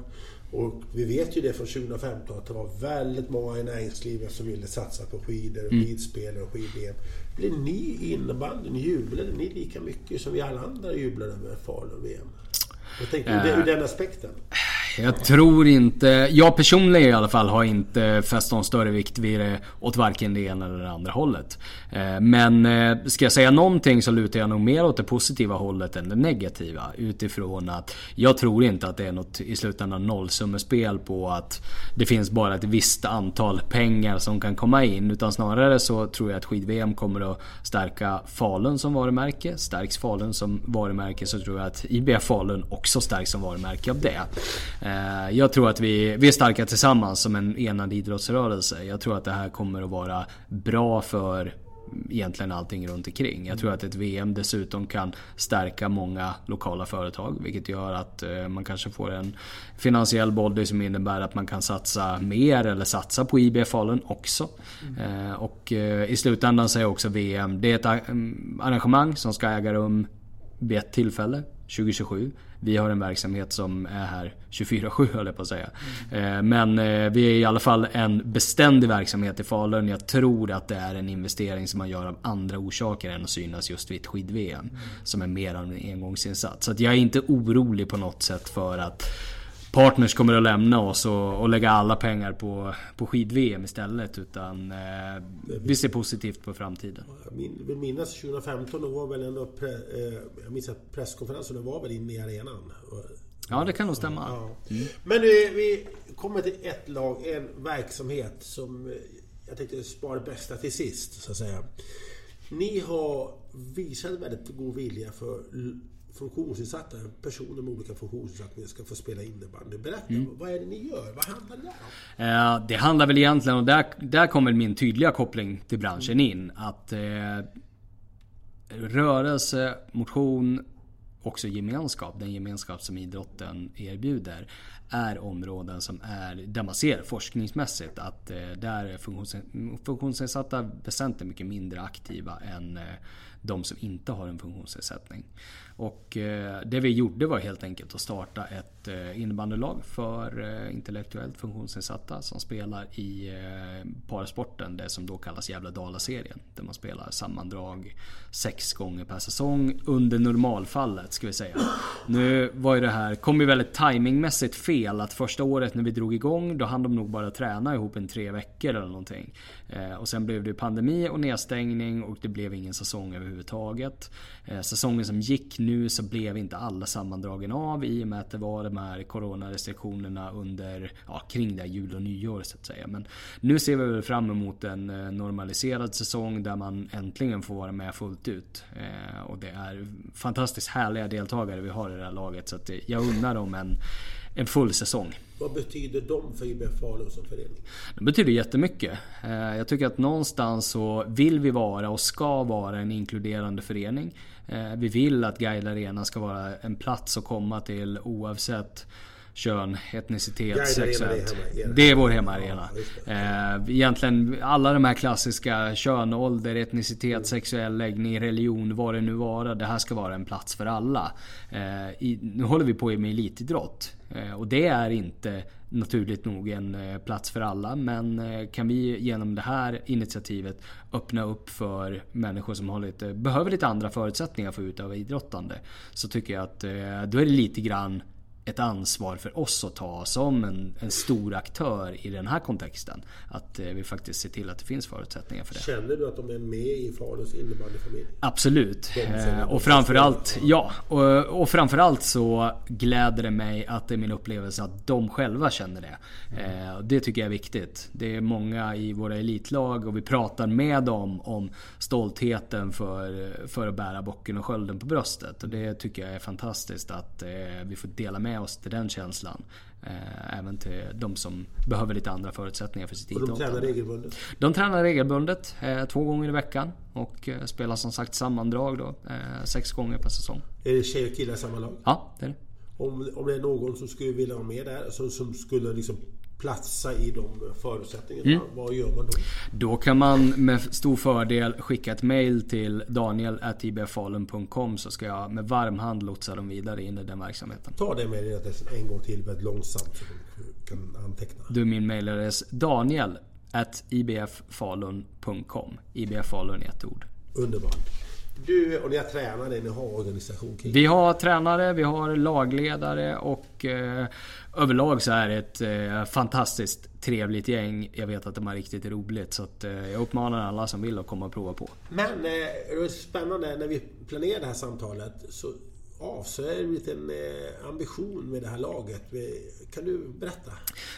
Och vi vet ju det från 2015 att det var väldigt många i näringslivet som ville satsa på skidor, mm. skidspel och skid-VM. Blir ni innebandyn, jublade ni lika mycket som vi alla andra jublade över Falun-VM? Jag tänkte ur den aspekten. Jag tror inte... Jag personligen i alla fall har inte fäst någon större vikt vid det åt varken det ena eller det andra hållet. Eh, men eh, ska jag säga någonting så lutar jag nog mer åt det positiva hållet än det negativa. Utifrån att jag tror inte att det är något i slutändan nollsummespel på att det finns bara ett visst antal pengar som kan komma in. Utan snarare så tror jag att skid-VM kommer att stärka Falun som varumärke. Stärks Falun som varumärke så tror jag att IBF Falun också stärks som varumärke av det. Eh, jag tror att vi, vi är starka tillsammans som en enad idrottsrörelse. Jag tror att det här kommer att vara bra för egentligen allting runt omkring. Jag tror att ett VM dessutom kan stärka många lokala företag vilket gör att eh, man kanske får en finansiell body som innebär att man kan satsa mer eller satsa på IB Falun också. Mm. Och i slutändan så är också VM, det är ett arrangemang som ska äga rum vid ett tillfälle 2027. Vi har en verksamhet som är här 24-7 höll jag på att säga. Mm. Men eh, vi är i alla fall en beständig verksamhet i Falun. Jag tror att det är en investering som man gör av andra orsaker än att synas just vid ett skid-VM. Mm. Som är mer av en engångsinsats. Så jag är inte orolig på något sätt för att partners kommer att lämna oss och, och lägga alla pengar på, på skid-VM istället. Utan eh, vi ser positivt på framtiden. Jag vill minnas 2015, då var väl ändå pre, eh, jag minns att presskonferensen var väl inne i arenan. Ja, det kan nog stämma. Ja. Mm. Men vi, vi kommer till ett lag, en verksamhet som eh, jag tänkte spara det bästa till sist, så att säga. Ni har visat väldigt god vilja för funktionsnedsatta, personer med olika funktionsnedsättningar ska få spela innebandy. Berätta, mm. vad är det ni gör? Vad handlar det om? Eh, det handlar väl egentligen, och där, där kommer min tydliga koppling till branschen mm. in. Att eh, rörelse, motion, också gemenskap, den gemenskap som idrotten erbjuder, är områden som är, där man ser forskningsmässigt att eh, där är funktionsnedsatta väsentligt mycket mindre aktiva än eh, de som inte har en funktionsnedsättning. Och eh, det vi gjorde var helt enkelt att starta ett eh, innebandylag för eh, intellektuellt funktionsnedsatta som spelar i parasporten, det som då kallas Jävla Dala-serien. Där man spelar sammandrag sex gånger per säsong under normalfallet ska vi säga. Nu var ju det här, kom ju väldigt timingmässigt fel att första året när vi drog igång då hann de nog bara träna ihop en tre veckor eller någonting. Och sen blev det pandemi och nedstängning och det blev ingen säsong överhuvudtaget. Säsongen som gick nu nu så blev inte alla sammandragen av i och med att det var de här coronarestriktionerna under, ja, kring det jul och nyår så att säga. Men nu ser vi väl fram emot en eh, normaliserad säsong där man äntligen får vara med fullt ut. Eh, och det är fantastiskt härliga deltagare vi har i det här laget så att eh, jag unnar dem en en full säsong. Vad betyder de för IBF Falun som förening? De betyder jättemycket. Eh, jag tycker att någonstans så vill vi vara och ska vara en inkluderande förening. Eh, vi vill att Guide Arena ska vara en plats att komma till oavsett kön, etnicitet, sexuellt. Det är vår hemmaarena. Ja, Egentligen alla de här klassiska kön, ålder, etnicitet, mm. sexuell läggning, religion, vad det nu vara. Det här ska vara en plats för alla. Nu håller vi på med elitidrott. Och det är inte naturligt nog en plats för alla. Men kan vi genom det här initiativet öppna upp för människor som har lite, behöver lite andra förutsättningar för att utöva idrottande. Så tycker jag att då är det lite grann ett ansvar för oss att ta som en, en stor aktör i den här kontexten. Att eh, vi faktiskt ser till att det finns förutsättningar för det. Känner du att de är med i Faluns innebandyfamilj? Absolut. Eh, och framförallt, ja. Och, och framförallt så gläder det mig att det är min upplevelse att de själva känner det. Eh, det tycker jag är viktigt. Det är många i våra elitlag och vi pratar med dem om stoltheten för, för att bära bocken och skölden på bröstet. Och det tycker jag är fantastiskt att eh, vi får dela med oss till den känslan. Eh, även till de som behöver lite andra förutsättningar för sitt idrottande. De tränar regelbundet? De tränar regelbundet. Eh, två gånger i veckan. Och eh, spelar som sagt sammandrag då. Sex gånger per säsong. Är det tjejer och killar i samma lag? Ja, det är det. Om, om det är någon som skulle vilja vara med där, som, som skulle liksom platsa i de förutsättningarna. Mm. Vad gör man då? Då kan man med stor fördel skicka ett mail till daniel.ibfalun.com så ska jag med varm hand lotsa dem vidare in i den verksamheten. Ta det med dig en gång till väldigt långsamt så du kan anteckna. Du min mailadress daniel ibffalun.com IBF Falun i ett ord. Underbart. Du, och ni har tränare, ni har organisation kring Vi har tränare, vi har lagledare och eh, överlag så är det ett eh, fantastiskt trevligt gäng. Jag vet att de har riktigt roligt så att, eh, jag uppmanar alla som vill att komma och prova på. Men eh, det är spännande när vi planerade det här samtalet så avslöjar en liten eh, ambition med det här laget. Kan du berätta?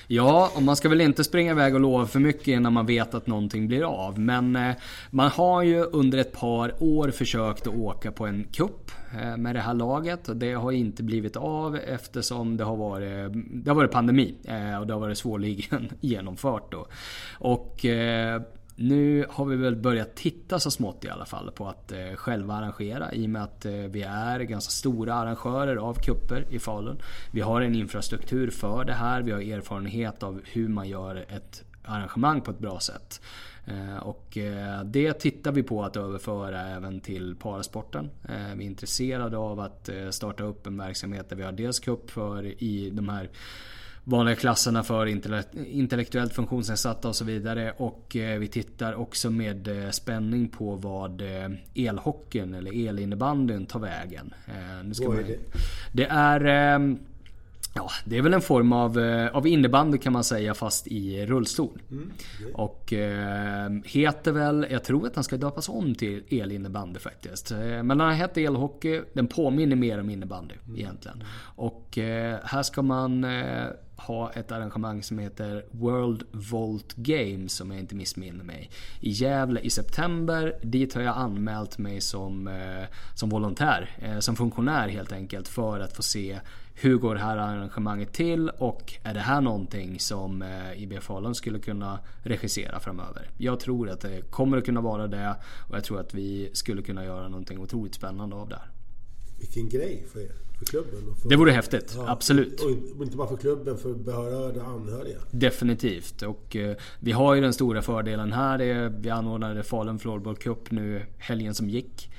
Ja, och man ska väl inte springa iväg och lova för mycket innan man vet att någonting blir av. Men eh, man har ju under ett par år försökt att åka på en kupp eh, med det här laget. Och det har inte blivit av eftersom det har varit, det har varit pandemi. Och det har varit svårligen genomfört då. Och nu har vi väl börjat titta så smått i alla fall på att eh, själva arrangera i och med att eh, vi är ganska stora arrangörer av kupper i Falun. Vi har en infrastruktur för det här. Vi har erfarenhet av hur man gör ett arrangemang på ett bra sätt. Eh, och eh, det tittar vi på att överföra även till parasporten. Eh, vi är intresserade av att eh, starta upp en verksamhet där vi har dels cup för i de här vanliga klasserna för intellektuellt funktionsnedsatta och så vidare. Och eh, vi tittar också med eh, spänning på vad eh, elhockeyn eller elinnebandyn tar vägen. Nu ska vad är det? Det är ehm, Ja, det är väl en form av, av innebandy kan man säga fast i rullstol. Mm, okay. Och eh, heter väl, jag tror att den ska döpas om till elinnebandy faktiskt. Men den heter elhockey, den påminner mer om innebandy mm. egentligen. Och eh, här ska man eh, ha ett arrangemang som heter World Volt Games om jag inte missminner mig. I Gävle i september. Dit har jag anmält mig som, eh, som volontär, eh, som funktionär helt enkelt för att få se hur går det här arrangemanget till och är det här någonting som eh, IBF Falun skulle kunna regissera framöver? Jag tror att det kommer att kunna vara det och jag tror att vi skulle kunna göra någonting otroligt spännande av det här. Vilken grej för er för klubben. För, det vore häftigt, ja, absolut. Och inte bara för klubben, för berörda anhöriga. Definitivt. Och eh, vi har ju den stora fördelen här. Är, vi anordnade Falun Floorball Cup nu helgen som gick.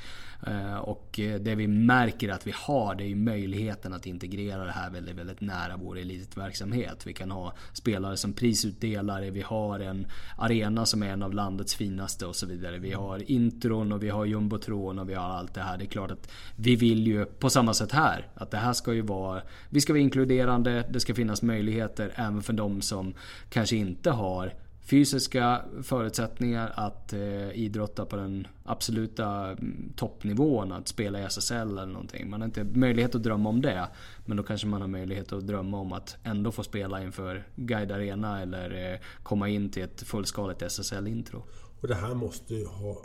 Eh, och eh, det vi märker att vi har det är möjligheten att integrera det här väldigt, väldigt nära vår elitverksamhet. Vi kan ha spelare som prisutdelare, vi har en arena som är en av landets finaste och så vidare. Vi har intron och vi har jumbotron och vi har allt det här. Det är klart att vi vill ju på samma sätt här att det här ska ju vara... Vi ska vara inkluderande, det ska finnas möjligheter även för de som kanske inte har fysiska förutsättningar att eh, idrotta på den absoluta mm, toppnivån. Att spela i SSL eller någonting. Man har inte möjlighet att drömma om det. Men då kanske man har möjlighet att drömma om att ändå få spela inför Guide Arena eller eh, komma in till ett fullskaligt SSL-intro. Och det här måste ju ha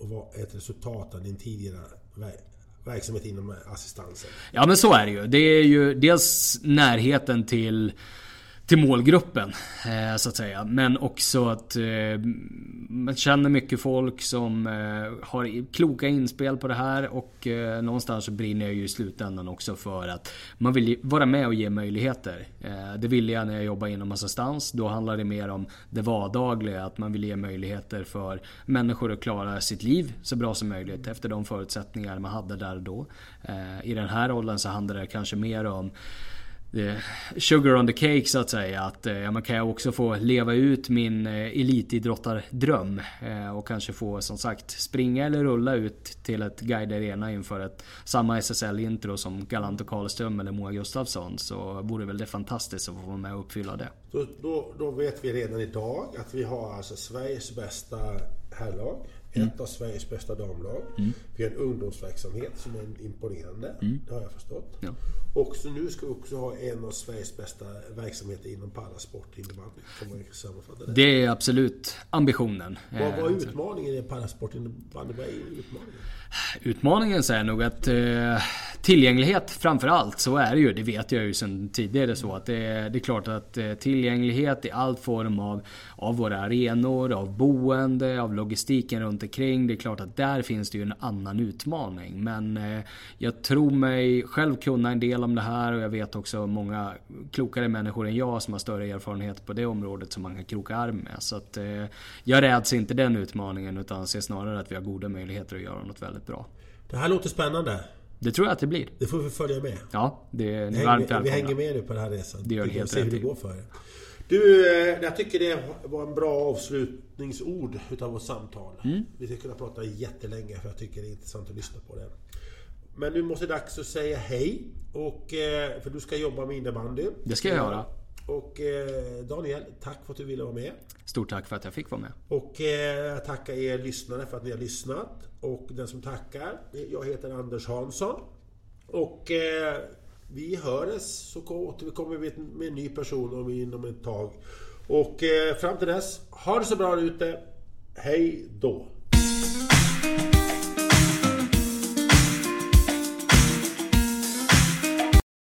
vara ett resultat av din tidigare verksamhet inom assistansen? Ja men så är det ju. Det är ju dels närheten till till målgruppen. Eh, så att säga. Men också att eh, man känner mycket folk som eh, har kloka inspel på det här och någonstans så brinner jag ju i slutändan också för att man vill vara med och ge möjligheter. Det ville jag när jag jobbade inom assistans. Då handlar det mer om det vardagliga. Att man vill ge möjligheter för människor att klara sitt liv så bra som möjligt efter de förutsättningar man hade där och då. I den här rollen så handlar det kanske mer om sugar on the cake så att säga. Att eh, man kan också få leva ut min eh, elitidrottardröm. Eh, och kanske få som sagt springa eller rulla ut till ett Guide Arena inför ett samma SSL-intro som Galant och Karlström eller Moa Gustafsson. Så vore väl det fantastiskt att få vara med och uppfylla det. Då, då, då vet vi redan idag att vi har alltså Sveriges bästa herrlag. Mm. Ett av Sveriges bästa damlag. Mm. Vi har en ungdomsverksamhet som är imponerande. Mm. Det har jag förstått. Ja. Och så nu ska vi också ha en av Sveriges bästa verksamheter inom parasport innebandy. Det? Det är absolut ambitionen. Vad var eh, utmaningen i parasport innebandy? Vad är utmaningen? Utmaningen säger jag nog att eh, tillgänglighet framförallt, så är det ju. Det vet jag ju sedan tidigare så att det, det är klart att eh, tillgänglighet i all form av, av våra arenor, av boende, av logistiken runt omkring. Det är klart att där finns det ju en annan utmaning. Men eh, jag tror mig själv kunna en del om det här och jag vet också många klokare människor än jag som har större erfarenhet på det området som man kan kroka arm med. Så att eh, jag räds inte den utmaningen utan ser snarare att vi har goda möjligheter att göra något väldigt bra. Det här låter spännande. Det tror jag att det blir. Det får vi följa med. Ja, det är ni varmt välkomna. Vi hänger med nu på den här resan. Det gör det helt rätt hur det går för er. Du, eh, jag tycker det var en bra avslutningsord utav vårt samtal. Mm. Vi skulle kunna prata jättelänge för jag tycker det är intressant att lyssna på det. Men nu måste det dags att säga hej. Och, eh, för du ska jobba med innebandy. Det ska jag göra. Och eh, Daniel, tack för att du ville vara med. Stort tack för att jag fick vara med. Och jag tackar er lyssnare för att ni har lyssnat. Och den som tackar, jag heter Anders Hansson. Och eh, vi hörs så återkommer vi med en ny person om inom ett tag. Och eh, fram till dess, ha det så bra ute. Hej då!